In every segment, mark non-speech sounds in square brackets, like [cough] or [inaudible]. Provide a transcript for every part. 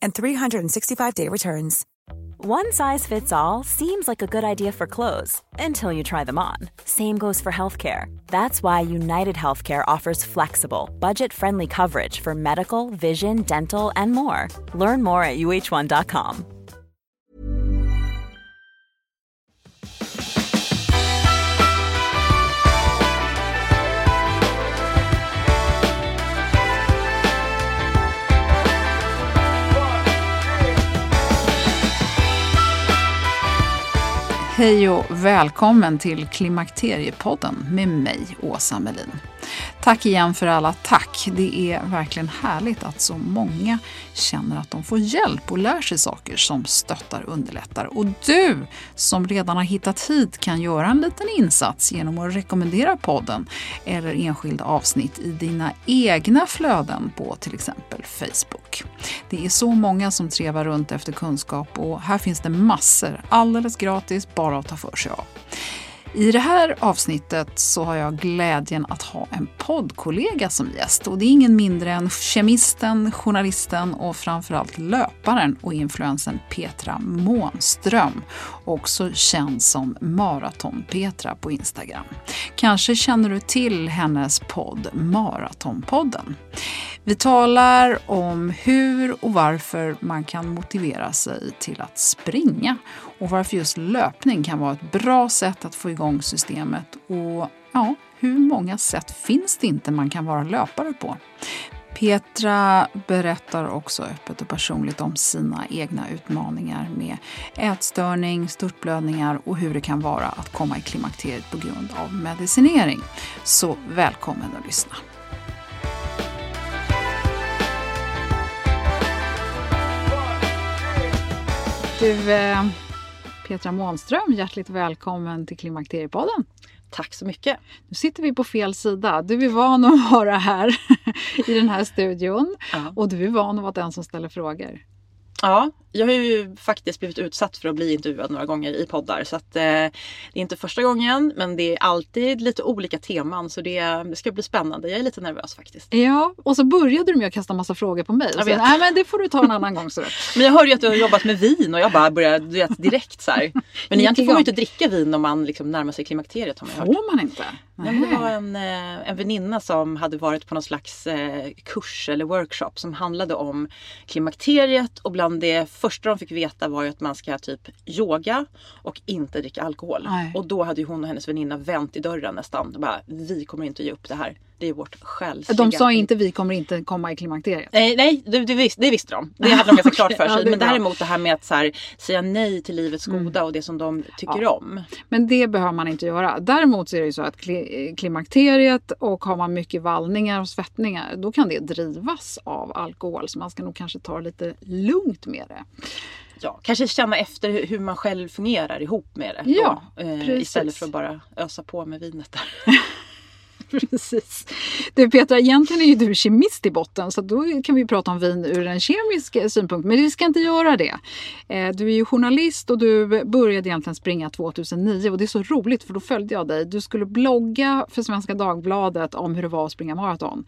and 365-day returns. One size fits all seems like a good idea for clothes until you try them on. Same goes for healthcare. That's why United Healthcare offers flexible, budget-friendly coverage for medical, vision, dental, and more. Learn more at uh1.com. Hej och välkommen till Klimakteriepodden med mig, Åsa Melin. Tack igen för alla tack. Det är verkligen härligt att så många känner att de får hjälp och lär sig saker som stöttar och underlättar. Och du som redan har hittat hit kan göra en liten insats genom att rekommendera podden eller enskilda avsnitt i dina egna flöden på till exempel Facebook. Det är så många som trevar runt efter kunskap och här finns det massor alldeles gratis bara att ta för sig av. I det här avsnittet så har jag glädjen att ha en poddkollega som gäst. Och det är ingen mindre än kemisten, journalisten och framförallt löparen och influensen Petra Månström. Också känd som Maraton-Petra på Instagram. Kanske känner du till hennes podd Maratonpodden. Vi talar om hur och varför man kan motivera sig till att springa och varför just löpning kan vara ett bra sätt att få igång systemet och ja, hur många sätt finns det inte man kan vara löpare på? Petra berättar också öppet och personligt om sina egna utmaningar med ätstörning, störtblödningar och hur det kan vara att komma i klimakteriet på grund av medicinering. Så välkommen att lyssna. Du, eh, Petra Månström, hjärtligt välkommen till Klimakteriepodden. Tack så mycket. Nu sitter vi på fel sida. Du är van att vara här [laughs] i den här studion ja. och du är van att vara den som ställer frågor. Ja, jag har ju faktiskt blivit utsatt för att bli intervjuad några gånger i poddar. Så att, eh, det är inte första gången men det är alltid lite olika teman så det, det, ska bli spännande. Jag är lite nervös faktiskt. Ja, och så började du med att kasta massa frågor på mig. Jag vet. Nej men det får du ta en annan gång. Så. men jag hörde ju att du har jobbat med vin och jag bara började du vet, direkt så här. Men egentligen får man ju inte dricka vin om man liksom närmar sig klimakteriet. Har man får man inte? Men det var en, eh, en väninna som hade varit på någon slags eh, kurs eller workshop som handlade om klimakteriet och bland det första de fick veta var ju att man ska typ yoga och inte dricka alkohol. Nej. Och då hade ju hon och hennes väninna vänt i dörren nästan. Bara, vi kommer inte ge upp det här. Det är vårt själsliga. De sa inte vi kommer inte komma i klimakteriet? Nej, nej det, det, visste, det visste de. Det hade de ganska klart för [laughs] sig. ja, Men däremot det här med att så här, säga nej till livets mm. goda och det som de tycker ja. om. Men det behöver man inte göra. Däremot så är det ju så att klimakteriet och har man mycket vallningar och svettningar då kan det drivas av alkohol. Så man ska nog kanske ta lite lugnt med det ja, kanske känna efter hur man själv fungerar ihop med det. Ja, då, eh, istället för att bara ösa på med vinet där. [laughs] [laughs] Precis. Du Petra, egentligen är ju du kemist i botten så då kan vi prata om vin ur en kemisk eh, synpunkt. Men vi ska inte göra det. Eh, du är ju journalist och du började egentligen springa 2009 och det är så roligt för då följde jag dig. Du skulle blogga för Svenska Dagbladet om hur det var att springa maraton.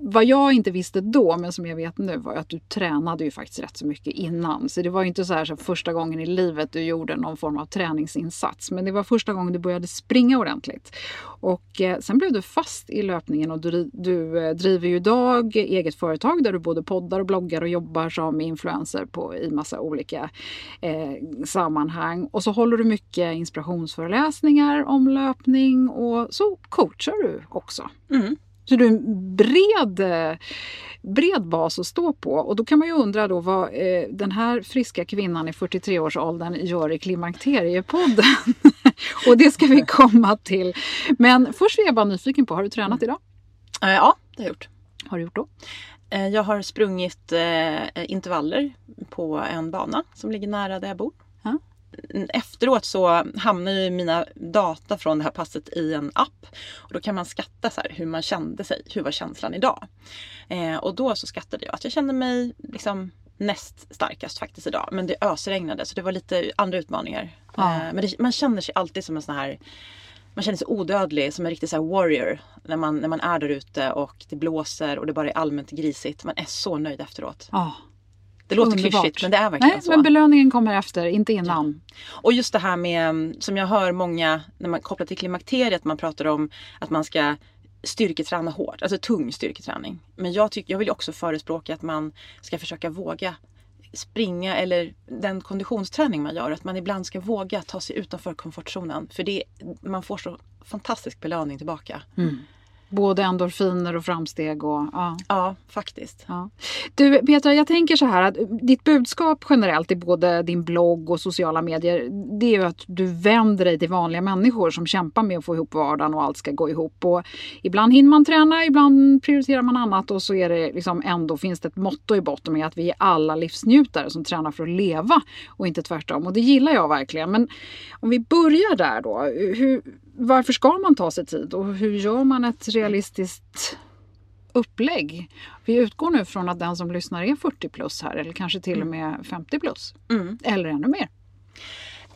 Vad jag inte visste då, men som jag vet nu, var att du tränade ju faktiskt rätt så mycket innan. Så det var ju inte så här som första gången i livet du gjorde någon form av träningsinsats. Men det var första gången du började springa ordentligt. Och eh, sen blev du fast i löpningen och du, du eh, driver ju idag eget företag där du både poddar och bloggar och jobbar som influencer på, i massa olika eh, sammanhang. Och så håller du mycket inspirationsföreläsningar om löpning och så coachar du också. Mm. Så du är en bred, bred bas att stå på. Och då kan man ju undra då vad eh, den här friska kvinnan i 43-årsåldern gör i Klimakteriepodden. [laughs] [laughs] och det ska vi komma till. Men först är jag bara nyfiken på, har du tränat idag? Eh, ja, det har jag gjort. Har du gjort då? Eh, jag har sprungit eh, intervaller på en bana som ligger nära där jag bor. Ja. Efteråt så hamnar ju mina data från det här passet i en app. Och då kan man skatta så hur man kände sig. Hur var känslan idag? Eh, och då så skattade jag att jag kände mig liksom näst starkast faktiskt idag. Men det ösregnade så det var lite andra utmaningar. Ja. Eh, men det, man känner sig alltid som en sån här man känner sig odödlig som en riktig så warrior när man, när man är där ute och det blåser och det bara är allmänt grisigt. Man är så nöjd efteråt. Ja. Det låter Underbart. klyschigt men det är verkligen Nej, så. men belöningen kommer efter, inte innan. Och just det här med, mm, som jag hör många, när man kopplar till klimakteriet, man pratar om att man ska styrketräna hårt, alltså tung styrketräning. Men jag, tycker, jag vill också förespråka att man ska försöka våga springa eller den konditionsträning man gör, att man ibland ska våga ta sig utanför komfortzonen. För det, man får så fantastisk belöning tillbaka. Mm. Både endorfiner och framsteg och ja. Ja, faktiskt. Ja. Du Petra, jag tänker så här att ditt budskap generellt i både din blogg och sociala medier det är ju att du vänder dig till vanliga människor som kämpar med att få ihop vardagen och allt ska gå ihop. Och ibland hinner man träna, ibland prioriterar man annat och så är det liksom ändå finns det ett motto i botten med att vi är alla livsnjutare som tränar för att leva och inte tvärtom. Och det gillar jag verkligen. Men om vi börjar där då. Hur, varför ska man ta sig tid och hur gör man ett realistiskt upplägg? Vi utgår nu från att den som lyssnar är 40 plus här eller kanske till och med 50 plus. Mm. Eller ännu mer.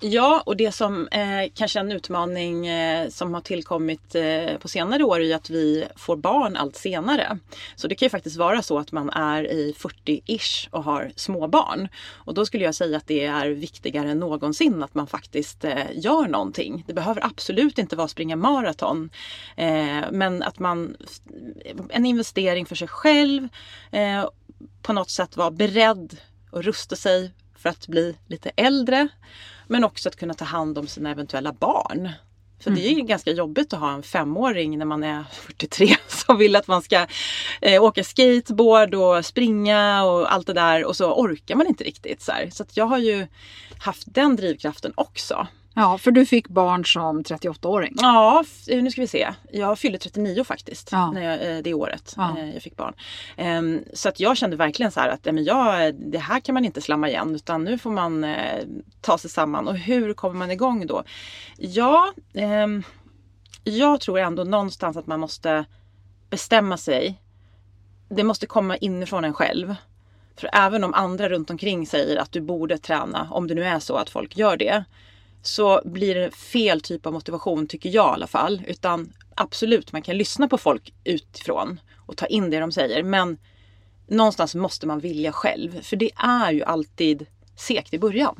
Ja, och det som eh, kanske är en utmaning eh, som har tillkommit eh, på senare år är ju att vi får barn allt senare. Så det kan ju faktiskt vara så att man är i 40-ish och har småbarn. Och då skulle jag säga att det är viktigare än någonsin att man faktiskt eh, gör någonting. Det behöver absolut inte vara springa maraton. Eh, men att man, eh, en investering för sig själv, eh, på något sätt vara beredd och rusta sig för att bli lite äldre. Men också att kunna ta hand om sina eventuella barn. För det är ju ganska jobbigt att ha en femåring när man är 43 [laughs] som vill att man ska eh, åka skateboard och springa och allt det där och så orkar man inte riktigt. Så, här. så jag har ju haft den drivkraften också. Ja, för du fick barn som 38-åring. Ja, eh, nu ska vi se. Jag fyllde 39 faktiskt Ja. när jag, eh, det året Ja. eh, jag fick barn. Ehm, Så att jag kände verkligen så här att men jag, det här kan man inte slamma igen utan nu får man ta sig samman. Och hur kommer man igång då? Ja, ehm, jag tror ändå någonstans att man måste bestämma sig. Det måste komma inifrån en själv. För även om andra runt omkring säger att du borde träna, om det nu är så att folk gör det, så blir det fel typ av motivation tycker jag i alla fall. Utan absolut, man kan lyssna på folk utifrån och ta in det de säger. Men någonstans måste man vilja själv. För det är ju alltid segt i början.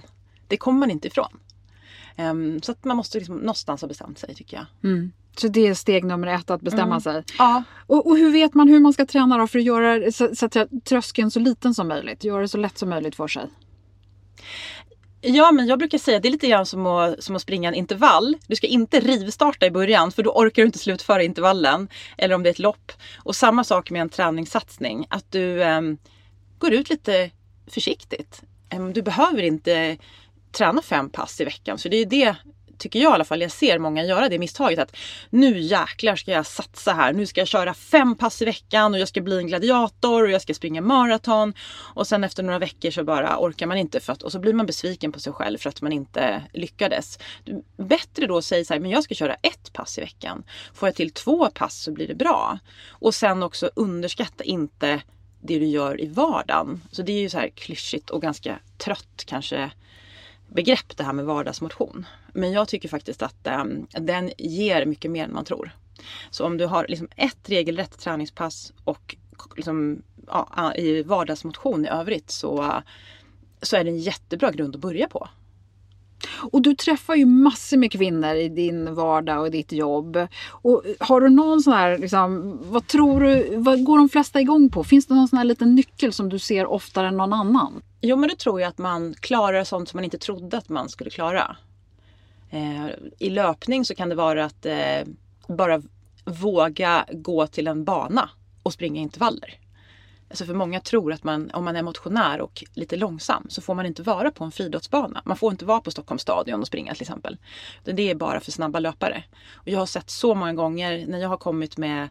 Det kommer man inte ifrån. Ehm, så att man måste liksom någonstans ha bestämt sig tycker jag. Så det är steg nummer ett, att bestämma sig. Ja. Och, och hur vet man hur man ska träna då för att göra så, så att tröskeln så liten som möjligt? Göra det så lätt som möjligt för sig. Ja men jag brukar säga att det är lite grann som att, som att springa en intervall. Du ska inte rivstarta i början för då orkar du inte slutföra intervallen. Eller om det är ett lopp. Och samma sak med en träningssatsning. Att du eh, går ut lite försiktigt. Ehm, du behöver inte träna fem pass i veckan. Så det är det tycker jag i alla fall, jag ser många göra det misstaget att nu jäklar ska jag satsa här. Nu ska jag köra fem pass i veckan och jag ska bli en gladiator och jag ska springa maraton. Och sen efter några veckor så bara orkar man inte för att, och så blir man besviken på sig själv för att man inte lyckades. Bättre då att säga så här, men jag ska köra ett pass i veckan. Får jag till två pass så blir det bra. Och sen också underskatta inte det du gör i vardagen. Så det är ju så här klyschigt och ganska trött kanske begrepp det här med vardagsmotion. Men jag tycker faktiskt att eh, den ger mycket mer än man tror. Så om du har liksom ett regelrätt träningspass och liksom, ja, i vardagsmotion i övrigt så, så är det en jättebra grund att börja på. Och du träffar ju massor med kvinnor i din vardag och i ditt jobb. Och har du någon sån här, liksom, vad tror du, vad går de flesta igång på? Finns det någon sån här liten nyckel som du ser oftare än någon annan? Jo men det tror jag att man klarar sånt som man inte trodde att man skulle klara. Eh, I löpning så kan det vara att eh, bara våga gå till en bana och springa intervaller. Alltså för många tror att man, om man är motionär och lite långsam så får man inte vara på en friidrottsbana. Man får inte vara på Stockholms stadion och springa till exempel. Det är bara för snabba löpare. Och jag har sett så många gånger när jag har kommit med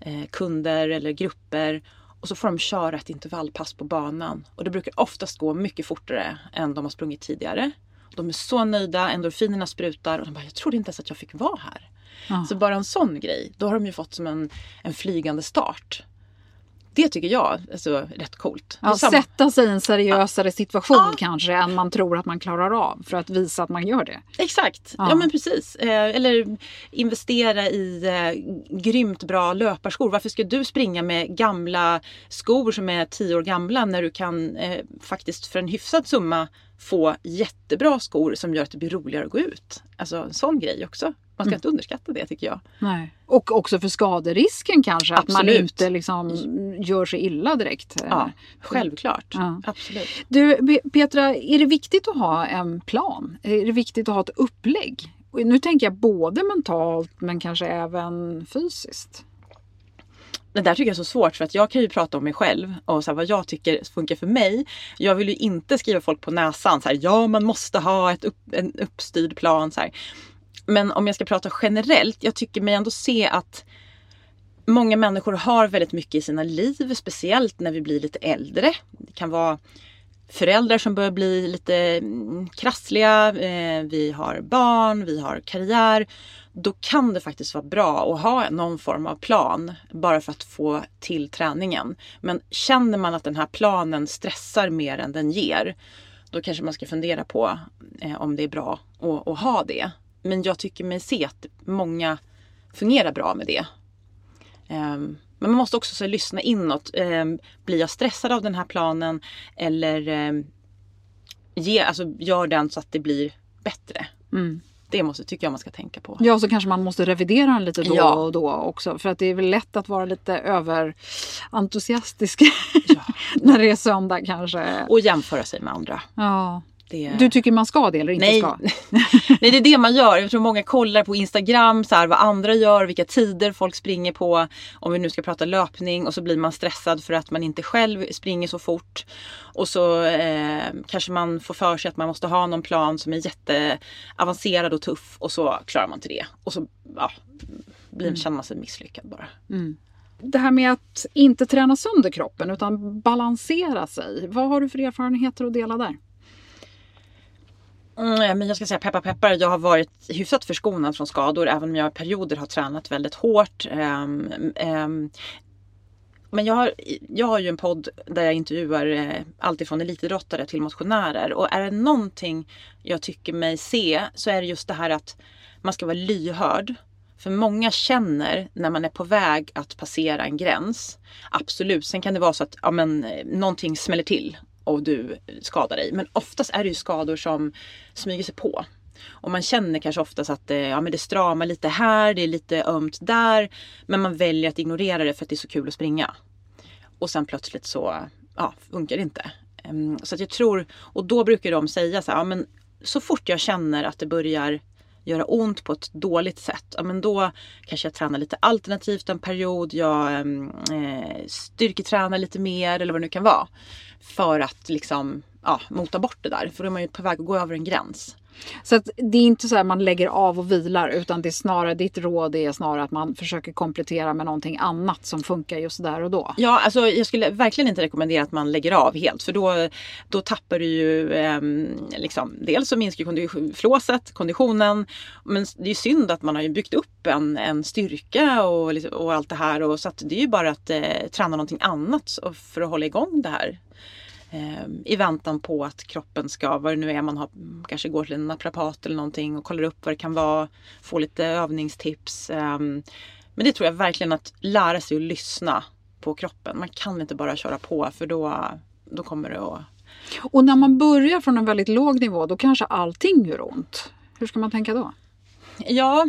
eh, kunder eller grupper och så får de köra ett intervallpass på banan. Och det brukar oftast gå mycket fortare än de har sprungit tidigare. De är så nöjda, endorfinerna sprutar och de bara, jag trodde inte ens att jag fick vara här. Ja. Så bara en sån grej, då har de ju fått som en, en flygande start. Det tycker jag är alltså, rätt coolt. Ja, sätta sig i en seriösare ja. situation ja. kanske än man tror att man klarar av för att visa att man gör det. Exakt, ja, men precis. Eh, eller investera i eh, grymt bra löparskor. Varför ska du springa med gamla skor som är tio år gamla när du kan eh, faktiskt för en hyfsad summa få jättebra skor som gör att det blir roligare att gå ut. Alltså en sån grej också. Man ska mm. inte underskatta det tycker jag. Nej. Och också för skaderisken kanske. Absolut. Att man inte liksom gör sig illa direkt. Ja, självklart. Ja. Absolut. Du Petra, är det viktigt att ha en plan? Är det viktigt att ha ett upplägg? Nu tänker jag både mentalt men kanske även fysiskt det där tycker jag är så svårt för att jag kan ju prata om mig själv och så här, vad jag tycker funkar för mig. Jag vill ju inte skriva folk på näsan så här, ja man måste ha ett upp, en uppstyrd plan. Så här. Men om jag ska prata generellt, jag tycker mig ändå se att många människor har väldigt mycket i sina liv, speciellt när vi blir lite äldre. Det kan vara föräldrar som börjar bli lite mm, krassliga, eh, vi har barn, vi har karriär då kan det faktiskt vara bra att ha någon form av plan bara för att få till träningen. Men känner man att den här planen stressar mer än den ger, då kanske man ska fundera på eh, om det är bra att, att, ha det. Men jag tycker mig se att många fungerar bra med det. Um, men man måste också så, lyssna inåt. Um, blir jag stressad av den här planen eller um, ge, alltså, gör den så att det blir bättre. Mm. Det måste, tycker jag man ska tänka på. Ja, så kanske man måste revidera den lite då ja. och då också. För att det är väl lätt att vara lite överentusiastisk ja. [laughs] när det är söndag kanske. Och jämföra sig med andra. Ja. Det... Du tycker man ska det eller inte Nej. ska? [laughs] Nej, det är det man gör. Jag tror många kollar på Instagram så här, vad andra gör, vilka tider folk springer på. Om vi nu ska prata löpning och så blir man stressad för att man inte själv springer så fort. Och så eh, kanske man får för sig att man måste ha någon plan som är jätteavancerad och tuff och så klarar man inte det. Och så ja, blir, mm. känner man sig misslyckad bara. Mm det här med att inte träna sönder kroppen utan balansera sig. Vad har du för erfarenheter att dela där? Mm, men jag ska säga peppar peppar. Jag har varit hyfsat förskonad från skador även om jag i perioder har tränat väldigt hårt. Um, um, men jag har, jag har ju en podd där jag intervjuar eh, alltifrån elitidrottare till motionärer. Och är det någonting jag tycker mig se så är det just det här att man ska vara lyhörd. För många känner när man är på väg att passera en gräns. Absolut, sen kan det vara så att ja, men, eh, någonting smäller till och du skadar dig. Men oftast är det ju skador som smyger sig på. Och man känner kanske oftast att eh, ja, men det stramar lite här, det är lite ömt där. Men man väljer att ignorera det för att det är så kul att springa. Och sen plötsligt så ja, funkar det inte. Ehm, så att jag tror, och då brukar de säga så här, ja, men så fort jag känner att det börjar göra ont på ett dåligt sätt, ja, men då kanske jag tränar lite alternativt en period. Jag mm, eh, styrketränar lite mer eller vad det nu kan vara. För att liksom ja, mota bort det där. För då är man ju på väg att gå över en gräns. Så att det är inte så att man lägger av och vilar utan det är snarare ditt råd är snarare att man försöker komplettera med någonting annat som funkar just där och då. Ja, alltså jag skulle verkligen inte rekommendera att man lägger av helt för då, då tappar du ju eh, liksom, dels så minskar kondition, flåset, konditionen men det är synd att man har ju byggt upp en, en styrka och, liksom, och allt det här och så att det är ju bara att eh, träna någonting annat för att hålla igång det här i väntan på att kroppen ska, vad det nu är man har, kanske går till en naprapat eller någonting och kollar upp vad det kan vara, få lite övningstips. Eh, men det tror jag verkligen att lära sig att lyssna på kroppen. Man kan inte bara köra på för då, då kommer det att Och när man börjar från en väldigt låg nivå då kanske allting gör ont. Hur ska man tänka då? Ja,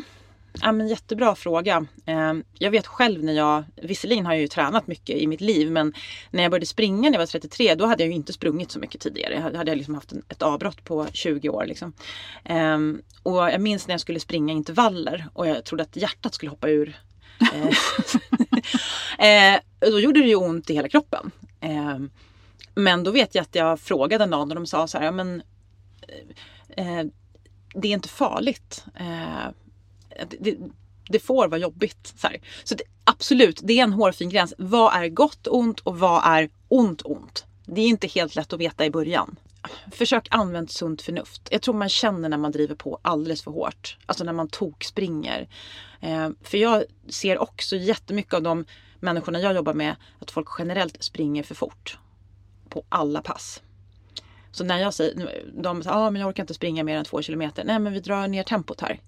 Ja, men jättebra fråga. Ehm, jag vet själv när jag, visserligen har jag ju tränat mycket i mitt liv men när jag började springa när jag var 33 då hade jag ju inte sprungit så mycket tidigare. Jag hade jag liksom haft ett avbrott på 20 år. Liksom. Ehm, och jag minns när jag skulle springa intervaller och jag trodde att hjärtat skulle hoppa ur. Eh, [laughs] eh, då gjorde det ju ont i hela kroppen. Ehm, men då vet jag att jag frågade någon och de sa så här, ja, men eh, det är inte farligt det, det får vara jobbigt. Så, så det, absolut, det är en hårfin gräns. Vad är gott ont och vad är ont ont? Det är inte helt lätt att veta i början. Försök använda sunt förnuft. Jag tror man känner när man driver på alldeles för hårt. Alltså när man tokspringer. Eh, för jag ser också jättemycket av de människorna jag jobbar med att folk generellt springer för fort. På alla pass. Så när jag säger, de säger, ah, men jag orkar inte springa mer än två kilometer. Nej men vi drar ner tempot här.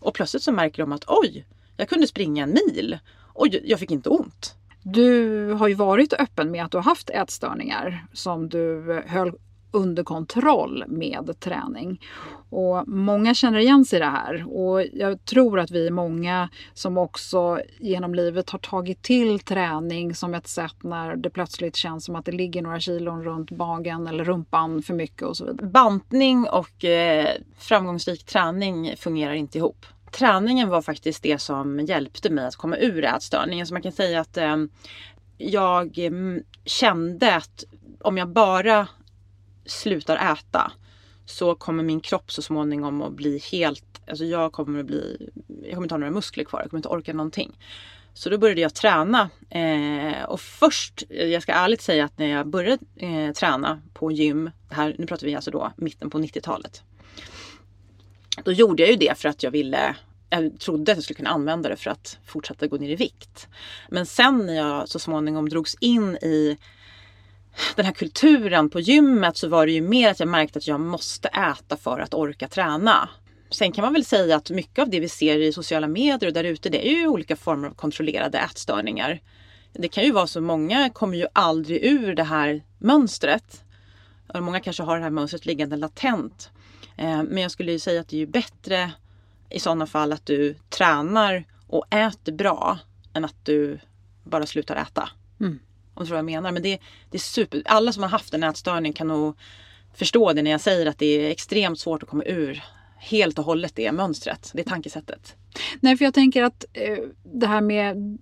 Och plötsligt så märker de att oj, jag kunde springa en mil och jag fick inte ont. Du har ju varit öppen med att du har haft ätstörningar som du höll under kontroll med träning. Och många känner igen sig i det här och jag tror att vi är många som också genom livet har tagit till träning som ett sätt när det plötsligt känns som att det ligger några kilon runt magen eller rumpan för mycket och så vidare. Bantning och eh, framgångsrik träning fungerar inte ihop. Träningen var faktiskt det som hjälpte mig att komma ur ätstörningen. Så man kan säga att eh, jag mm, kände att om jag bara slutar äta så kommer min kropp så småningom att bli helt, alltså jag kommer att bli, jag kommer inte ha några muskler kvar, jag kommer inte orka någonting. Så då började jag träna eh, och först, jag ska ärligt säga att när jag började eh, träna på gym, här, nu pratar vi alltså då mitten på 90-talet. Då gjorde jag ju det för att jag ville jag trodde att jag skulle kunna använda det för att fortsätta gå ner i vikt. Men sen när jag så småningom drogs in i den här kulturen på gymmet så var det ju mer att jag märkte att jag måste äta för att orka träna. Sen kan man väl säga att mycket av det vi ser i sociala medier och där ute det är ju olika former av kontrollerade ätstörningar. Det kan ju vara så många kommer ju aldrig ur det här mönstret. Och många kanske har det här mönstret liggande latent. Eh, men jag skulle ju säga att det är ju bättre i sådana fall att du tränar och äter bra än att du bara slutar äta. Mm. Om du tror vad jag menar. Men det, det är super. Alla som har haft en ätstörning kan nog förstå det när jag säger att det är extremt svårt att komma ur helt och hållet det mönstret, det tankesättet. Nej, för jag tänker att eh, det här med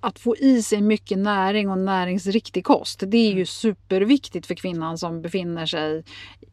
att få i sig mycket näring och näringsriktig kost. Det är ju mm. superviktigt för kvinnan som befinner sig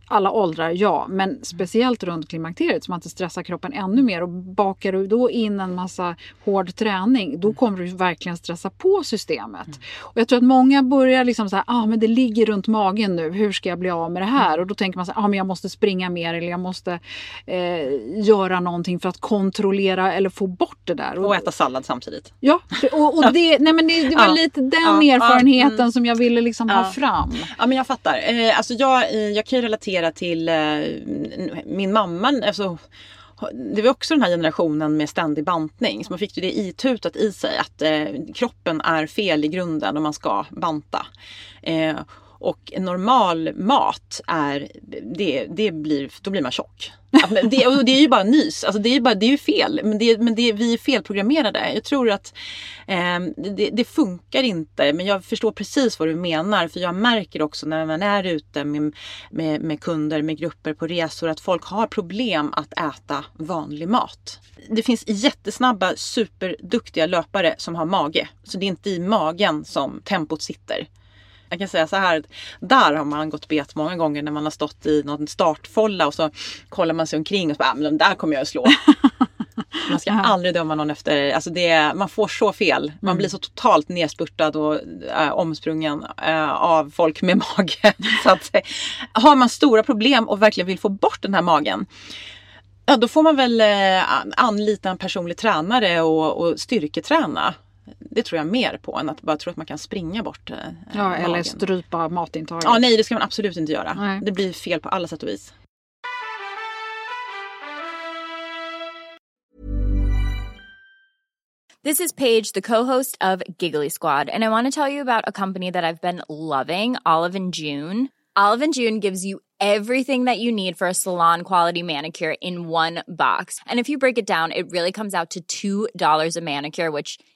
alla åldrar, ja, men speciellt runt klimakteriet så man inte stressar kroppen ännu mer. Och bakar du då in en massa hård träning, då mm. kommer du verkligen stressa på systemet. Mm. Och jag tror att många börjar liksom så här, ah, men det ligger runt magen nu, hur ska jag bli av med det här? Och då tänker man så här, ah, men jag måste springa mer eller jag måste eh, göra någonting för att kontrollera eller få bort det där. Och, och äta sallad samtidigt. Ja, och, och det, nej, men det, det var [laughs] ja. lite den ja. erfarenheten mm. som jag ville liksom ha fram. Ja, men jag fattar. Eh, alltså jag, eh, jag kan ju relatera relatera till eh, min mamma. Alltså, det var också den här generationen med ständig bantning. Så man fick ju det itutat i sig att eh, kroppen är fel i grunden och man ska banta. Eh, och normal mat är, det, det blir, då blir man tjock. Det, och det är ju bara nys, alltså det, är bara, det är ju fel. Men, det, men det, vi är felprogrammerade. Jag tror att eh, det, det, funkar inte. Men jag förstår precis vad du menar. För jag märker också när man är ute med, med, med kunder, med grupper på resor att folk har problem att äta vanlig mat. Det finns jättesnabba, superduktiga löpare som har mage. Så det är inte i magen som tempot sitter. Jag kan säga så här, där har man gått bet många gånger när man har stått i någon startfolla och så kollar man sig omkring och så bara, ah, men där kommer jag att slå. [laughs] Man ska aldrig döma någon efter, alltså det, man får så fel. Man mm. blir så totalt nedspurtad och äh, omsprungen äh, av folk med [laughs] mage. så att, äh, har man stora problem och verkligen vill få bort den här magen Ja, då får man väl eh, anlita en personlig tränare och, och styrketräna det tror jag mer på än att bara tro att man kan springa bort eh, Ja, magen. eller strypa matintaget. Ja, nej det ska man absolut inte göra. Nej. Det blir fel på alla sätt och vis. This is Paige, the co-host of Giggly Squad, and I want to tell you about a company that I've been loving, Olive and June. Olive and June gives you everything that you need for a salon quality manicure in one box. And if you break it down, it really comes out to $2 a manicure, which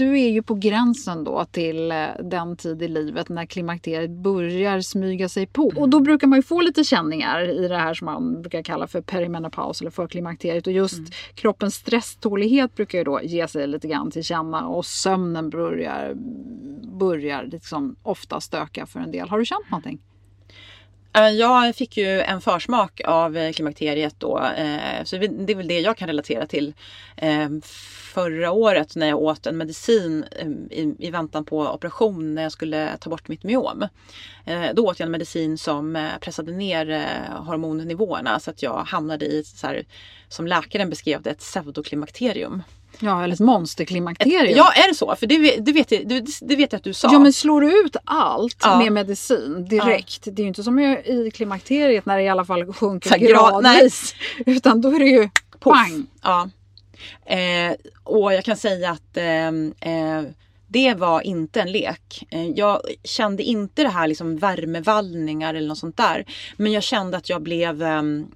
Du är ju på gränsen då till eh, den tid i livet när klimakteriet börjar smyga sig på. Och då brukar man ju få lite känningar i det här som man brukar kalla för perimenopaus eller förklimakteriet. Och just mm. kroppens stresstålighet brukar ju då ge sig lite grann till känna och sömnen börjar, börjar liksom ofta stöka för en del. Har du känt någonting? Eh, jag fick ju en försmak av eh, klimakteriet då. Eh, så det är väl det jag kan relatera till. Förra året när jag åt en medicin i väntan på operation när jag skulle ta bort mitt myom. Då åt jag en medicin som pressade ner hormonnivåerna så att jag hamnade i, så här, som läkaren beskrev det, ett pseudoklimakterium. Ja, eller ett monsterklimakterium. Ja, är det så? För det, det, vet jag, det, det vet jag att du sa. Ja, men slår du ut allt ja. med medicin direkt. Ja. Det är ju inte som i klimakteriet när det i alla fall sjunker gradvis. [laughs] Utan då är det ju pang. Ja. Eh, och jag kan säga att ehm, eh, det var inte en lek. Eh, jag kände inte det här liksom värmevallningar eller något sånt där. Men jag kände att jag blev ehm,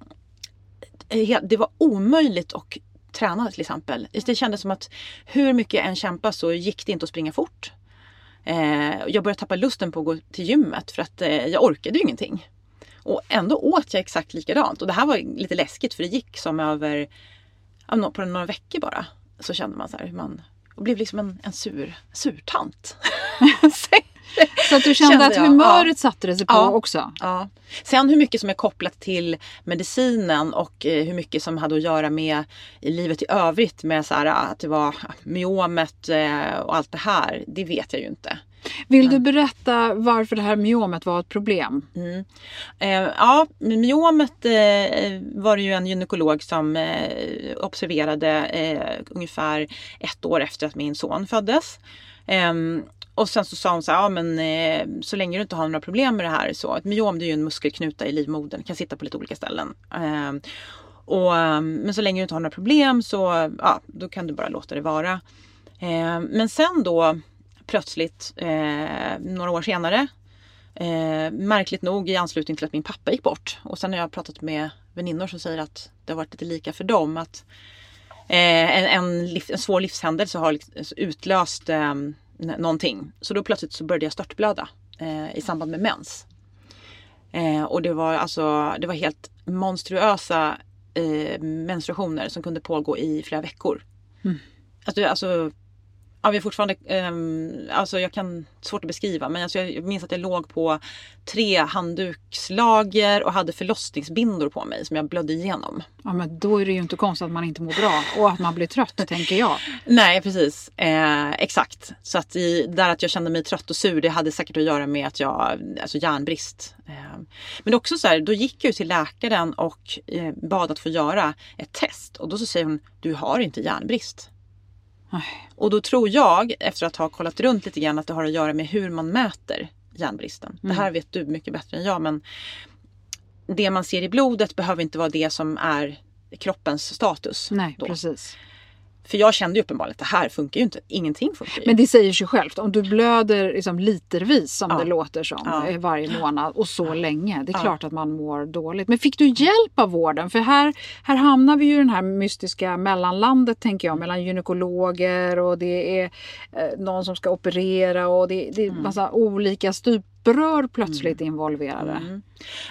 det var omöjligt att tränade till exempel. Det kändes som att hur mycket jag än kämpade så gick det inte att springa fort. Eh, jag började tappa lusten på att gå till gymmet för att eh, jag orkade ju ingenting. Och ändå åt jag exakt likadant. Och det här var lite läskigt för det gick som över på några veckor bara. Så kände man så här man och blev liksom en, en sur, surtant. [laughs] Så att du kände, kände att humöret ja. satte det sig på ja. också? Ja. Sen hur mycket som är kopplat till medicinen och eh, hur mycket som hade att göra med i livet i övrigt med så här, att det var myomet eh, och allt det här. Det vet jag ju inte. Vill du berätta varför det här myomet var ett problem? Mm. Eh, ja, myomet eh, var det ju en gynekolog som eh, observerade ungefär ett år efter att min son föddes. Um, och sen så sa hon så här, ja men eh, så länge du inte har några problem med det här så, ett myom det är ju en muskelknuta i livmodern, kan sitta på lite olika ställen. Eh, och, ehm, men så länge du inte har några problem så, ja då kan du bara låta det vara. Eh, men sen då plötsligt, eh, några år senare, eh, märkligt nog i anslutning till att min pappa gick bort. Och sen har jag pratat med väninnor som säger att det har varit lite lika för dem. att Eh, en, en, liv, en svår livshändelse har liksom utlöst eh, någonting. Så då plötsligt så började jag störtblöda eh, i samband med mens. Eh, och det var alltså det var helt monstruösa eh, menstruationer som kunde pågå i flera veckor. Mm. Alltså, alltså Ja, vi är fortfarande, um, alltså jag kan, svårt att beskriva men alltså jag minns att jag låg på tre handdukslager och hade förlossningsbindor på mig som jag blödde igenom. Ja men då är det ju inte konstigt att man inte mår bra och att man blir trött tänker jag. Nej precis, eh, exakt. Så att i, där att jag kände mig trött och sur det hade säkert att göra med att jag, alltså järnbrist. Eh, men också så här, då gick jag till läkaren och eh, bad att få göra ett test och då så säger hon, du har inte järnbrist. Och då tror jag, efter att ha kollat runt lite grann, att det har att göra med hur man mäter järnbristen. Mm. Det här vet du mycket bättre än jag men det man ser i blodet behöver inte vara det som är kroppens status. Nej, då. precis. För jag kände ju uppenbarligen att det här funkar ju inte. Ingenting funkar ju. Men det säger sig självt. Om du blöder liksom litervis som Ja. det låter som Ja. eh, varje månad och så länge. Det är Ja. klart att man mår dåligt. Men fick du hjälp av vården? För här, här hamnar vi ju i det här mystiska mellanlandet tänker jag. Mellan gynekologer och det är eh, någon som ska operera och det, det är Mm. massa olika stuprör plötsligt involverade. Mm.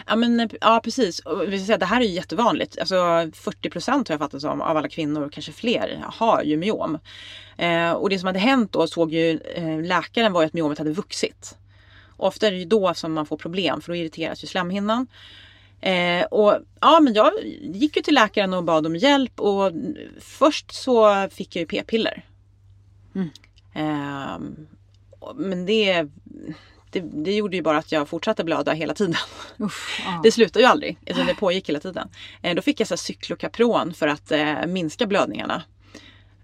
Ja, men, eh, ja precis. Och vi ska säga, det här är ju jättevanligt. Alltså 40 procent har jag fattat som av alla kvinnor, kanske fler, har ju myom. Eh, och det som hade hänt då såg ju eh, läkaren var ju att myomet hade vuxit. Och ofta är det ju då som man får problem för då irriteras ju slemhinnan. Eh, och ja, men jag gick ju till läkaren och bad om hjälp och först så fick jag ju p-piller. Ehm, och- men det, det, det gjorde ju bara att jag fortsatte blöda hela tiden. Uff, ja. [laughs] Det slutade ju aldrig. Alltså det pågick hela tiden. Eh, då fick jag så här cyklokapron för att eh, minska blödningarna.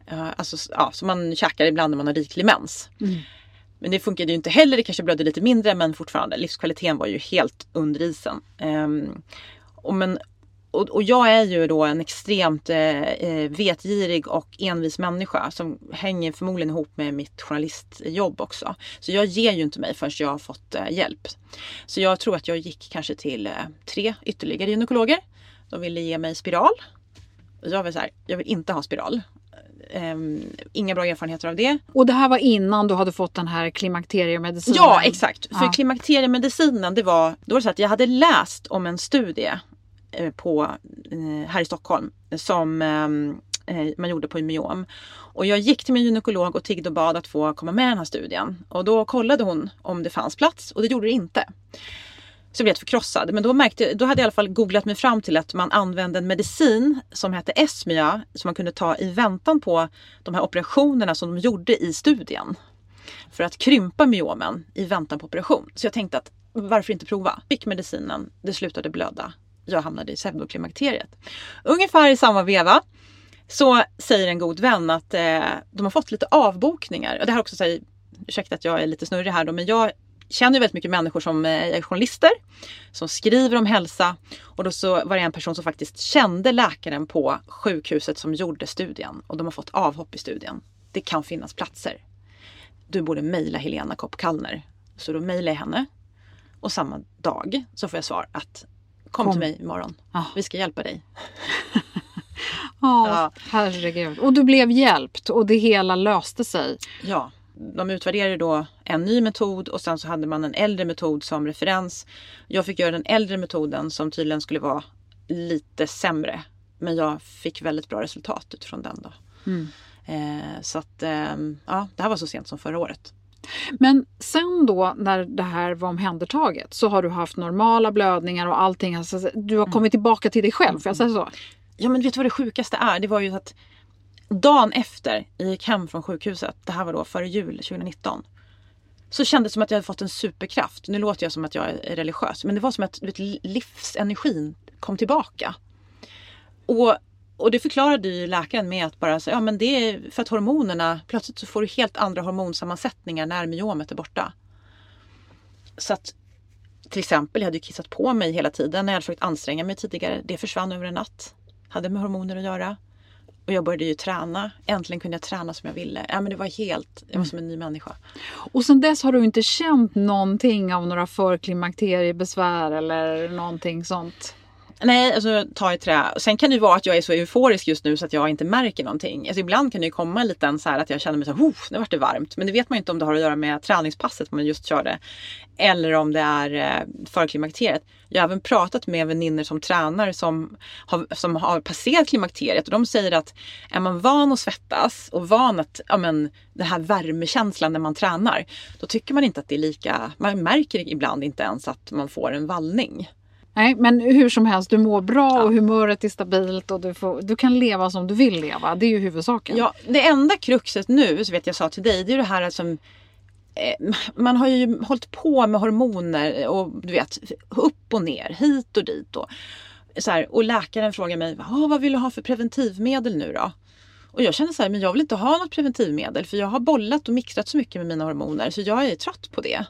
Eh, alltså, ja, som man käkar ibland när man har riklig mens. Mm. Men det funkade ju inte heller. Det kanske blödde lite mindre men fortfarande. Livskvaliteten var ju helt under isen. Ehm, och, men, och, och jag är ju då en extremt eh, eh, vetgirig och envis människa som hänger förmodligen ihop med mitt journalistjobb också. Så jag ger ju inte mig förrän jag har fått eh, hjälp. Så jag tror att jag gick kanske till eh, tre ytterligare gynekologer. De ville ge mig spiral. Jag var så här, jag vill inte ha spiral. Ehm, inga bra erfarenheter av det. Och det här var innan du hade fått den här klimakteriemedicinen? Ja exakt. För Ja. klimakteriemedicinen det var, då var det så att jag hade läst om en studie Eh, på, eh, här i Stockholm som ehm, eh, man gjorde på myom. Och jag gick till min gynekolog och tiggde och bad att få komma med i den här studien. Och då kollade hon om det fanns plats och det gjorde det inte. Så jag blev helt förkrossad. Men då, märkte, då hade jag i alla fall googlat mig fram till att man använde en medicin som hette Esmia som man kunde ta i väntan på de här operationerna som de gjorde i studien. För att krympa myomen i väntan på operation. Så jag tänkte att varför inte prova? Fick medicinen, det slutade blöda. Jag hamnade i pseudoklimakteriet. Ungefär i samma veva så säger en god vän att eh, de har fått lite avbokningar. Och det här också säger, ursäkta att jag är lite snurrig här då, men jag känner ju väldigt mycket människor som eh, är journalister som skriver om hälsa. Och då så var det en person som faktiskt kände läkaren på sjukhuset som gjorde studien och de har fått avhopp i studien. Det kan finnas platser. Du borde mejla Helena Kopp Kallner. Så då mejlar jag henne och samma dag så får jag svar att kom, Kom. till mig imorgon. Ja. Vi ska hjälpa dig. [laughs] Ja, Ja. herregud. Och du blev hjälpt och det hela löste sig. Ja, de utvärderade då en ny metod och sen så hade man en äldre metod som referens. Jag fick göra den äldre metoden som tydligen skulle vara lite sämre. Men jag fick väldigt bra resultat utifrån den då. Eh, så att eh, ja, det här var så sent som förra året. Men sen då när det här var omhändertaget så har du haft normala blödningar och allting. Alltså, du har kommit tillbaka till dig själv, får jag säga så? Ja men vet du vad det sjukaste är? Det var ju att dagen efter jag gick hem från sjukhuset, det här var då före jul 2019. Så kändes det som att jag hade fått en superkraft. Nu låter jag som att jag är religiös men det var som att vet, livsenergin kom tillbaka. Och, och det förklarade ju läkaren med att bara säga, ja men det är för att hormonerna, plötsligt så får du helt andra hormonsammansättningar när myomet är borta. Så att till exempel, jag hade ju kissat på mig hela tiden när jag hade försökt anstränga mig tidigare. Det försvann över en natt. Hade med hormoner att göra. Och jag började ju träna. Äntligen kunde jag träna som jag ville. Ja, men det var helt, jag var som en ny människa. Och sen dess har du inte känt någonting av några förklimakteriebesvär eller någonting sånt? Nej, alltså ta i trä. Sen kan det ju vara att jag är så euforisk just nu så att jag inte märker någonting. Alltså ibland kan det ju komma en liten så här att jag känner mig så här, nu vart det varmt. Men det vet man ju inte om det har att göra med träningspasset man just körde. Eller om det är eh, för klimakteriet. Jag har även pratat med vänner som tränar som har, som har passerat klimakteriet och de säger att är man van att svettas och van att, ja men den här värmekänslan när man tränar. Då tycker man inte att det är lika, man märker ibland inte ens att man får en vallning. Nej, men hur som helst, du mår bra ja. och humöret är stabilt och du, får, du kan leva som du vill leva. Det är ju huvudsaken. Ja, det enda kruxet nu, så vet jag sa till dig, det är det här som eh, man har ju hållit på med hormoner och du vet upp och ner, hit och dit. Och, så här, och läkaren frågar mig, vad vill du ha för preventivmedel nu då? Och jag känner så här, men jag vill inte ha något preventivmedel för jag har bollat och mixtrat så mycket med mina hormoner så jag är trött på det.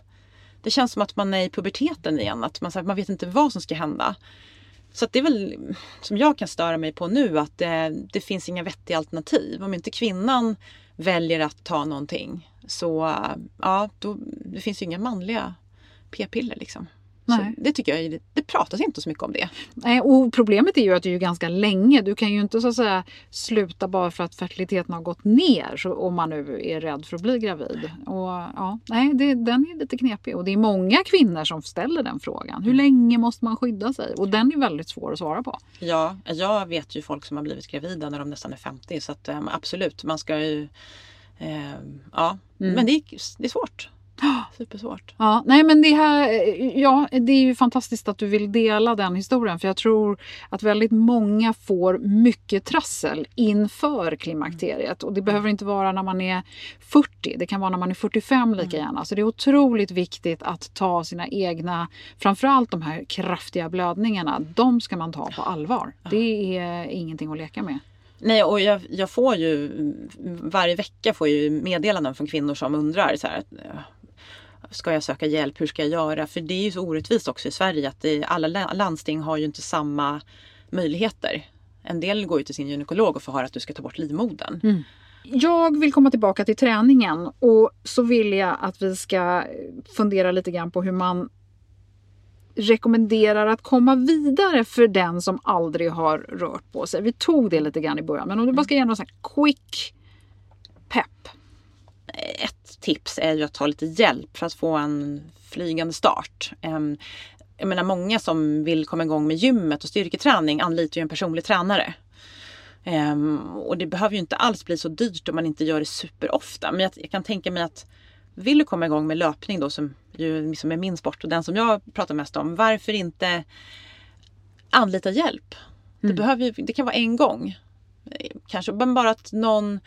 Det känns som att man är i puberteten igen, att man, man vet inte vad som ska hända. Så det är väl som jag kan störa mig på nu att det, det finns inga vettiga alternativ. Om inte kvinnan väljer att ta någonting så ja, då, det finns ju inga manliga p-piller liksom. Nej. det tycker jag, det pratas inte så mycket om det. Nej, och problemet är ju att det är ganska länge. Du kan ju inte så att säga sluta bara för att fertiliteten har gått ner så, om man nu är rädd för att bli gravid. Och, ja, nej, det, den är lite knepig och det är många kvinnor som ställer den frågan. Hur länge måste man skydda sig? Och den är väldigt svår att svara på. Ja, jag vet ju folk som har blivit gravida när de nästan är 50 så att, um, absolut, man ska ju eh, Ja, mm. men det är, det är svårt. [gasps] Supersvårt. Ja, nej men det här, ja, det är ju fantastiskt att du vill dela den historien för jag tror att väldigt många får mycket trassel inför klimakteriet och det behöver inte vara när man är 40, det kan vara när man är 45 lika mm. gärna. Så det är otroligt viktigt att ta sina egna, framförallt de här kraftiga blödningarna, de ska man ta på allvar. Det är ingenting att leka med. Nej, och jag, jag, får ju varje vecka får jag meddelanden från kvinnor som undrar så här, Ska jag söka hjälp? Hur ska jag göra? För det är ju så orättvist också i Sverige att det, alla landsting har ju inte samma möjligheter. En del går ju till sin gynekolog och får höra att du ska ta bort livmodern. Mm. Jag vill komma tillbaka till träningen och så vill jag att vi ska fundera lite grann på hur man rekommenderar att komma vidare för den som aldrig har rört på sig. Vi tog det lite grann i början, men om du bara ska ge någon sån quick pepp. Ett tips är ju att ta lite hjälp för att få en flygande start. Ehm, jag menar många som vill komma igång med gymmet och styrketräning anlitar ju en personlig tränare. Um, och det behöver ju inte alls bli så dyrt om man inte gör det superofta. Men jag, kan tänka mig att vill du komma igång med löpning då som ju liksom är min sport och den som jag pratar mest om. Varför inte anlita hjälp? Mm. Det, behöver, det kan vara en gång. Kanske bara att någon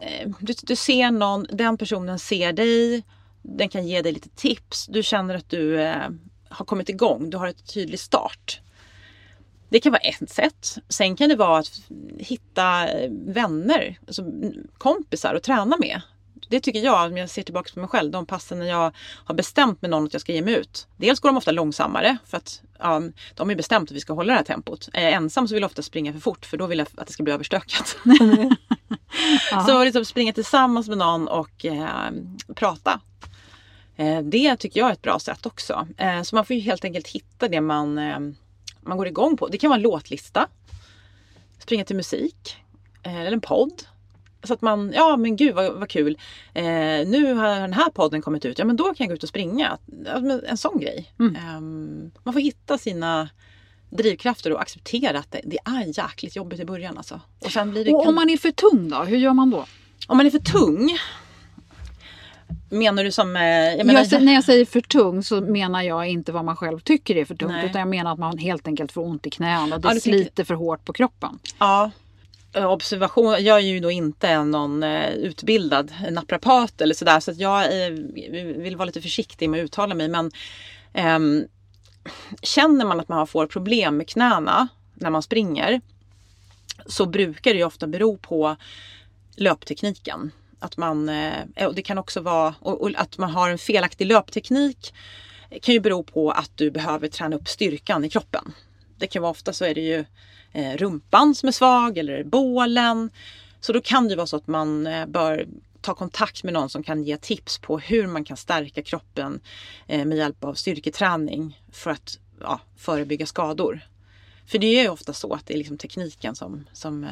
Eh, du, du ser någon, den personen ser dig. Den kan ge dig lite tips. Du känner att du eh, har kommit igång. Du har ett tydlig start. Det kan vara ett sätt. Sen kan det vara att hitta eh, vänner, alltså kompisar att träna med det tycker jag, om jag ser tillbaka på mig själv, de passen när jag har bestämt med någon att jag ska ge mig ut. Dels går de ofta långsammare för att ja, de är bestämt att vi ska hålla det här tempot. Är jag ensam så vill jag ofta springa för fort för då vill jag att det ska bli överstökat. [laughs] så liksom springa tillsammans med någon och eh, prata. Eh, det tycker jag är ett bra sätt också. Eh, så man får ju helt enkelt hitta det man, eh, man går igång på. Det kan vara en låtlista. Springa till musik. Eh, eller en podd så att man, ja men gud vad, vad kul. Eh, nu har den här podden kommit ut, ja men då kan jag gå ut och springa. En sån grej. Mm. Eh, man får hitta sina drivkrafter och acceptera att det, det, är jäkligt jobbigt i början. Alltså. Och, sen blir det och om man är för tung då, hur gör man då? Om man är för tung Menar du som... Eh, jag menar, jag, när jag säger för tung så menar jag inte vad man själv tycker är för tungt. Nej. Utan jag menar att man helt enkelt får ont i knäna och det ja, sliter tänker... för hårt på kroppen. Ja, Eh, observation, jag är ju då inte någon eh, utbildad naprapat eller sådär så att jag eh, vill vara lite försiktig med att uttala mig men eh, Känner man att man får problem med knäna när man springer så brukar det ju ofta bero på löptekniken. Att man, och det kan också vara och att man har en felaktig löpteknik kan ju bero på att du behöver träna upp styrkan i kroppen. Det kan vara ofta så är det ju eh, rumpan som är svag eller bålen. Så då kan det vara så att man eh, bör ta kontakt med någon som kan ge tips på hur man kan stärka kroppen eh, med hjälp av styrketräning för att ja, förebygga skador. För det är ju ofta så att det är liksom tekniken som, som eh,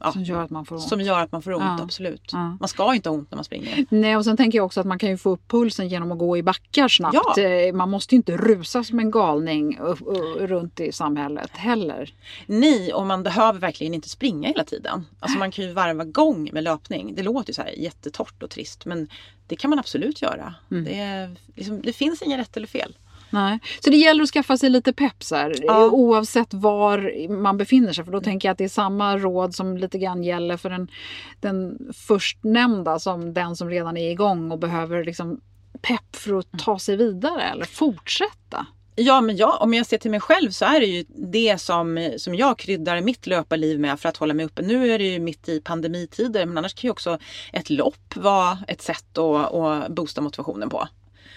ja, Som gör att man får ont. som gör att man får ont, Ja. absolut. Ja. Man ska inte ha ont när man springer. Nej, och sen tänker jag också att man kan ju få upp pulsen genom att gå i backar snabbt. Eh, Man måste ju inte rusa som en galning runt i samhället heller. Nej, och man behöver verkligen inte springa hela tiden. Alltså man kan ju varva gång med löpning. Det låter ju så här jättetort och trist men det kan man absolut göra. Mm. Det, är, liksom, det finns ingen rätt eller fel. Nej. Så det gäller att skaffa sig lite peps här, Ja. oavsett var man befinner sig. För då tänker jag att det är samma råd som lite grann gäller för den, den förstnämnda som den som redan är igång och behöver liksom pepp för att ta sig vidare eller fortsätta. Ja, men jag, om jag ser till mig själv så är det ju det som, som jag kryddar mitt löparliv med för att hålla mig uppe. Nu är det ju mitt i pandemitider men annars kan ju också ett lopp vara ett sätt att, att boosta motivationen på.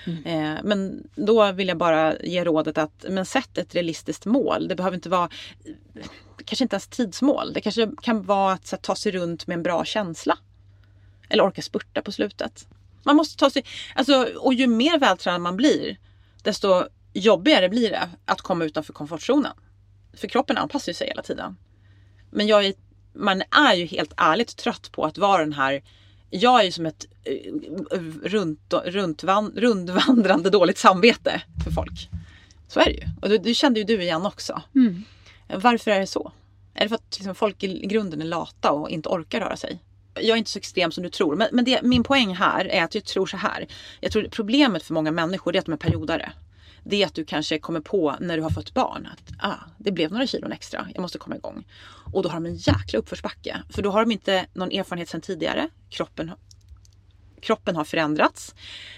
Mm. Eh, men då vill jag bara ge rådet att men sätt ett realistiskt mål. Det behöver inte vara kanske inte ens tidsmål. Det kanske kan vara att så, här, ta sig runt med en bra känsla. Eller orka spurta på slutet. Man måste ta sig, alltså, och ju mer vältränad man blir desto jobbigare blir det att komma utanför komfortzonen. För kroppen anpassar sig hela tiden. Men jag är, man är ju helt ärligt trött på att vara den här jag är ju som ett eh, runt, runtvan, rundvandrande dåligt samvete för folk. Så är det ju. Och det, det kände ju du igen också. Varför är det så? Är det för att liksom, folk i grunden är lata och inte orkar röra sig? Jag är inte så extrem som du tror. Men, men det, min poäng här är att jag tror så här. Jag tror problemet för många människor är att de är periodare. Det är att du kanske kommer på när du har fått barn att ah, det blev några kilon extra, jag måste komma igång. Och då har de en jäkla uppförsbacke. För då har de inte någon erfarenhet sedan tidigare. Kroppen, kroppen har förändrats.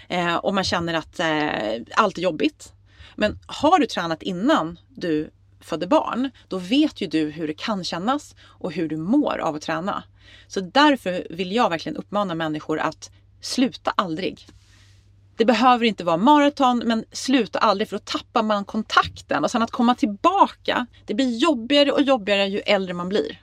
Eh, och man känner att eh, allt är jobbigt. Men har du tränat innan du födde barn, då vet ju du hur det kan kännas och hur du mår av att träna. Så därför vill jag verkligen uppmana människor att sluta aldrig. Det behöver inte vara maraton, men sluta aldrig för då tappar man kontakten. Och sen att komma tillbaka, det blir jobbigare och jobbigare ju äldre man blir.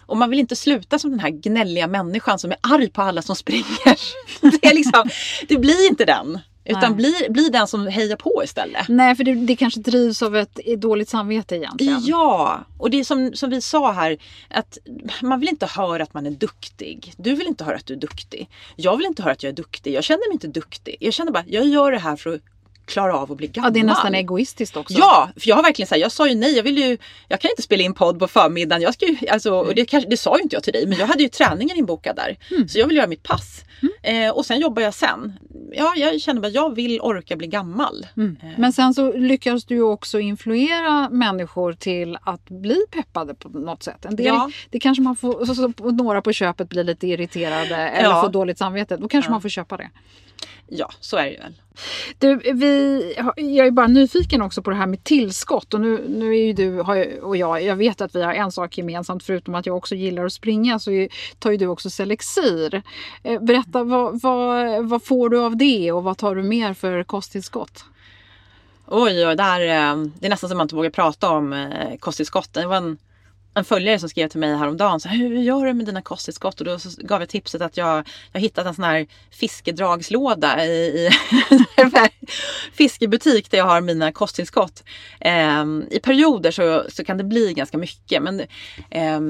Och man vill inte sluta som den här gnälliga människan som är arg på alla som springer. [laughs] Det, är liksom, det blir inte den. Utan Nej. bli, bli den som hejar på istället. Nej, för det, det kanske drivs av ett dåligt samvete egentligen. Ja, och det är som, som vi sa här att man vill inte höra att man är duktig. Du vill inte höra att du är duktig. Jag vill inte höra att jag är duktig. Jag känner mig inte duktig. Jag känner bara, jag gör det här för att klara av att bli gammal. Ja, det är nästan egoistiskt också. Ja, för jag har verkligen sagt, jag sa ju nej, jag vill ju, jag kan inte spela in podd på förmiddagen. Jag ska ju, alltså, och det, kanske, det sa ju inte jag till dig, men jag hade ju träningen inbokad där. Mm. Så jag vill göra mitt pass. Eh, och sen jobbar jag sen. Ja, jag känner bara, jag vill orka bli gammal. Mm. Men sen så lyckas du ju också influera människor till att bli peppade på något sätt. En del, Ja. det kanske man får, så, så, några på köpet blir lite irriterade eller Ja. får dåligt samvete. Då kanske man får köpa det. Ja, så är det väl. Du, vi, jag är bara nyfiken också på det här med tillskott. Och nu, nu är ju du och jag, jag vet att vi har en sak gemensamt förutom att jag också gillar att springa så tar ju du också Selexir. Eh, Berätta, vad, vad, vad får du av det och vad tar du mer för kosttillskott? Oj, oj, där, eh, det är nästan som man inte vågar prata om eh, kosttillskotten. Det var en, en följare som skrev till mig häromdagen. Så här, Hur gör du med dina kosttillskott? Och då så gav jag tipset att jag, jag hittat en sån här fiskedragslåda i, i [laughs] [laughs] fiskebutik där jag har mina kosttillskott. Eh, I perioder så, så kan det bli ganska mycket. Men eh,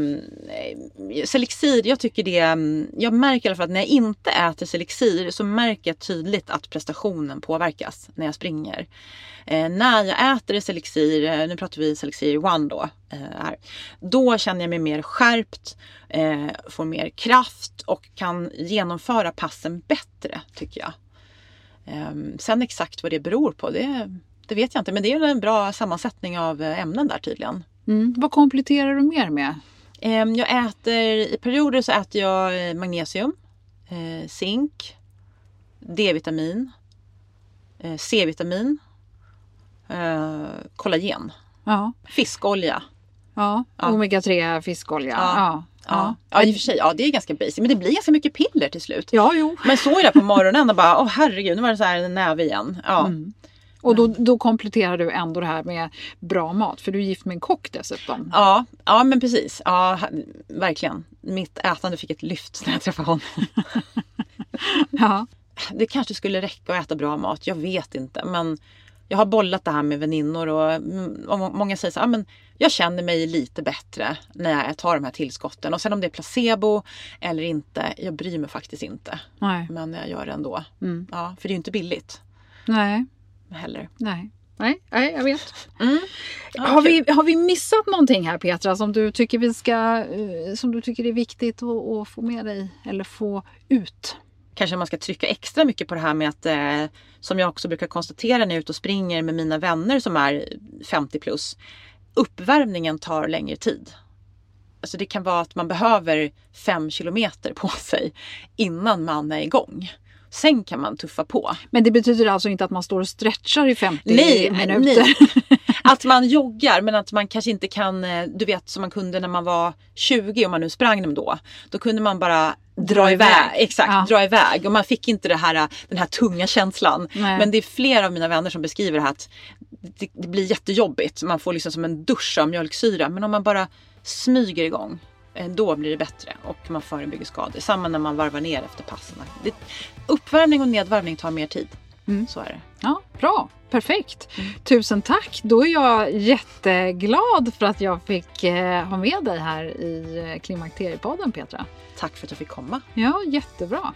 Selexir, jag tycker det, mm, jag märker i alla fall att när jag inte äter Selexir så märker jag tydligt att prestationen påverkas när jag springer. Eh, när jag äter Selexir, eh, nu pratar vi Selexir One då, eh, här, då känner jag mig mer skärpt, eh, får mer kraft och kan genomföra passen bättre tycker jag. Eh, sen exakt vad det beror på, det, det vet jag inte. Men det är en bra sammansättning av eh, ämnen där tydligen. Mm. Vad kompletterar du mer med? Eh, Jag äter, i perioder så äter jag eh, magnesium, eh, zink, D-vitamin, C-vitamin, kollagen, Ja, fiskolja. ja. Ja. omega-3 fiskolja. Ja. Ja. Ja. Ja, i och för sig, ja, det är ganska basic. Men det blir ganska mycket piller till slut. ja, jo. Men så är det på morgonen och bara, åh herregud, nu var det så här en näve igen. Ja. Mm. Och då, då kompletterar du ändå det här med bra mat, för du är gift med en kock dessutom. Ja, ja men precis. Ja, verkligen. Mitt ätande fick ett lyft när jag träffade honom. [laughs] Ja. det kanske skulle räcka att äta bra mat, jag vet inte. Men Jag har bollat det här med väninnor och, mm, och många säger så här, ah, men jag känner mig lite bättre när jag tar de här tillskotten. Och sen om det är placebo eller inte, jag bryr mig faktiskt inte. Nej. Men jag gör det ändå. Mm. Ja, för det är ju inte billigt Nej. heller. Nej. Nej, nej, jag vet. [laughs] Mm. Ja, har, vi, har vi missat någonting här Petra som du tycker, vi ska, eh, som du tycker är viktigt att, att få med dig eller få ut? Kanske man ska trycka extra mycket på det här med att, eh, som jag också brukar konstatera när jag är ute och springer med mina vänner som är 50 plus, uppvärmningen tar längre tid. Alltså det kan vara att man behöver fem kilometer på [laughs] sig innan man är igång. Sen kan man tuffa på. Men det betyder alltså inte att man står och stretchar i 50 Nej, minuter? nej. [laughs] Att man joggar men att man kanske inte kan, eh, du vet som man kunde när man var 20 om man nu sprang dem då. Då kunde man bara dra iväg, exakt, Ja. dra iväg och man fick inte det här, den här tunga känslan. Nej. Men det är flera av mina vänner som beskriver det här att det, det blir jättejobbigt. Man får liksom som en dusch av mjölksyra. Men om man bara smyger igång eh, då blir det bättre och man förebygger skador. Samma när man varvar ner efter passen. Uppvärmning och nedvarvning tar mer tid. Mm. Så är det. Ja, bra, perfekt. Tusen tack. Då är jag jätteglad för att jag fick eh, ha med dig här i eh, Klimakteriepodden Petra. Tack för att jag fick komma. Ja, jättebra.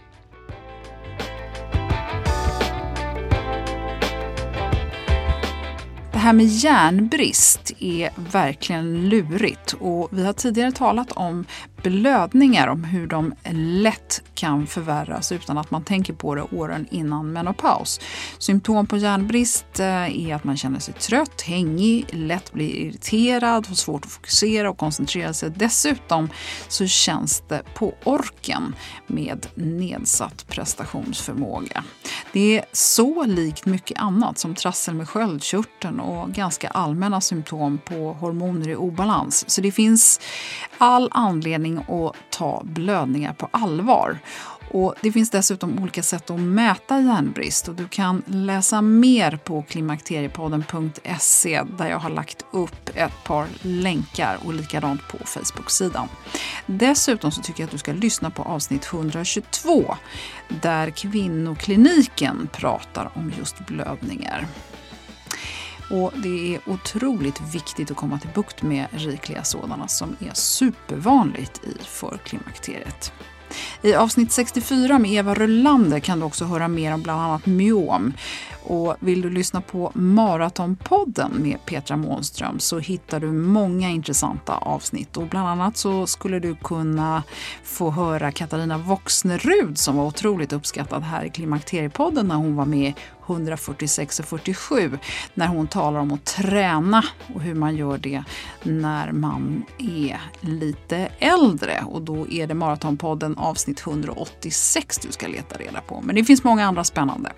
Det här med järnbrist är verkligen lurigt och vi har tidigare talat om blödningar, om hur de lätt kan förvärras utan att man tänker på det åren innan menopaus. Symptom på järnbrist eh, är att man känner sig trött, hängig, lätt blir irriterad, får svårt att fokusera och koncentrera sig. Dessutom så känns det på orken med nedsatt prestationsförmåga. Det är så likt mycket annat som trassel med sköldkörteln och ganska allmänna symptom på hormoner i obalans. Så det finns all anledning och ta blödningar på allvar. Och det finns dessutom olika sätt att mäta järnbrist och du kan läsa mer på klimakteriepodden.se där jag har lagt upp ett par länkar och likadant på Facebook-sidan. Dessutom så tycker jag att du ska lyssna på avsnitt 122 där Kvinnokliniken pratar om just blödningar. Och det är otroligt viktigt att komma till bukt med rikliga sådana som är supervanligt i förklimakteriet. I avsnitt 64 med Eva Rölander kan du också höra mer om bland annat myom. Och vill du lyssna på Maratonpodden med Petra Månström så hittar du många intressanta avsnitt. Och bland annat så skulle du kunna få höra Katarina Voxnerud som var otroligt uppskattad här i Klimakteriepodden när hon var med 146 och 47 när hon talar om att träna och hur man gör det när man är lite äldre. Och då är det Maratonpodden avsnitt 186 du ska leta reda på. Men det finns många andra spännande.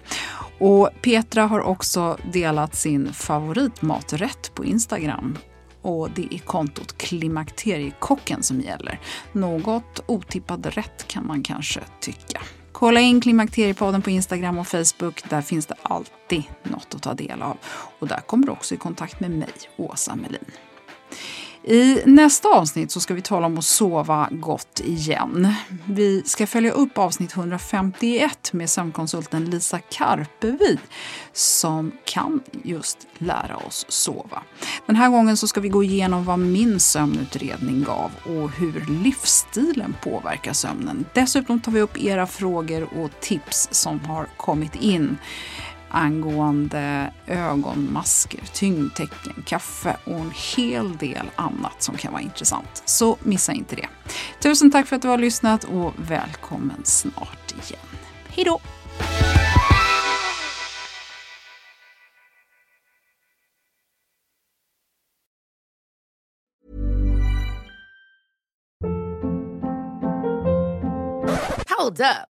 Och Petra har också delat sin favoritmaträtt på Instagram och det är kontot Klimakteriekocken som gäller. Något otippad rätt kan man kanske tycka. Kolla in Klimakteriepodden på Instagram och Facebook. Där finns det alltid något att ta del av. Och där kommer du också i kontakt med mig, Åsa Melin. I nästa avsnitt så ska vi tala om att sova gott igen. Vi ska följa upp avsnitt 151 med sömnkonsulten Lisa Karpevi som kan just lära oss sova. Den här gången så ska vi gå igenom vad min sömnutredning gav och hur livsstilen påverkar sömnen. Dessutom tar vi upp era frågor och tips som har kommit in angående ögonmasker, tyngdtecken, kaffe och en hel del annat som kan vara intressant. Så missa inte det. Tusen tack för att du har lyssnat och välkommen snart igen. Hej då! Hold up.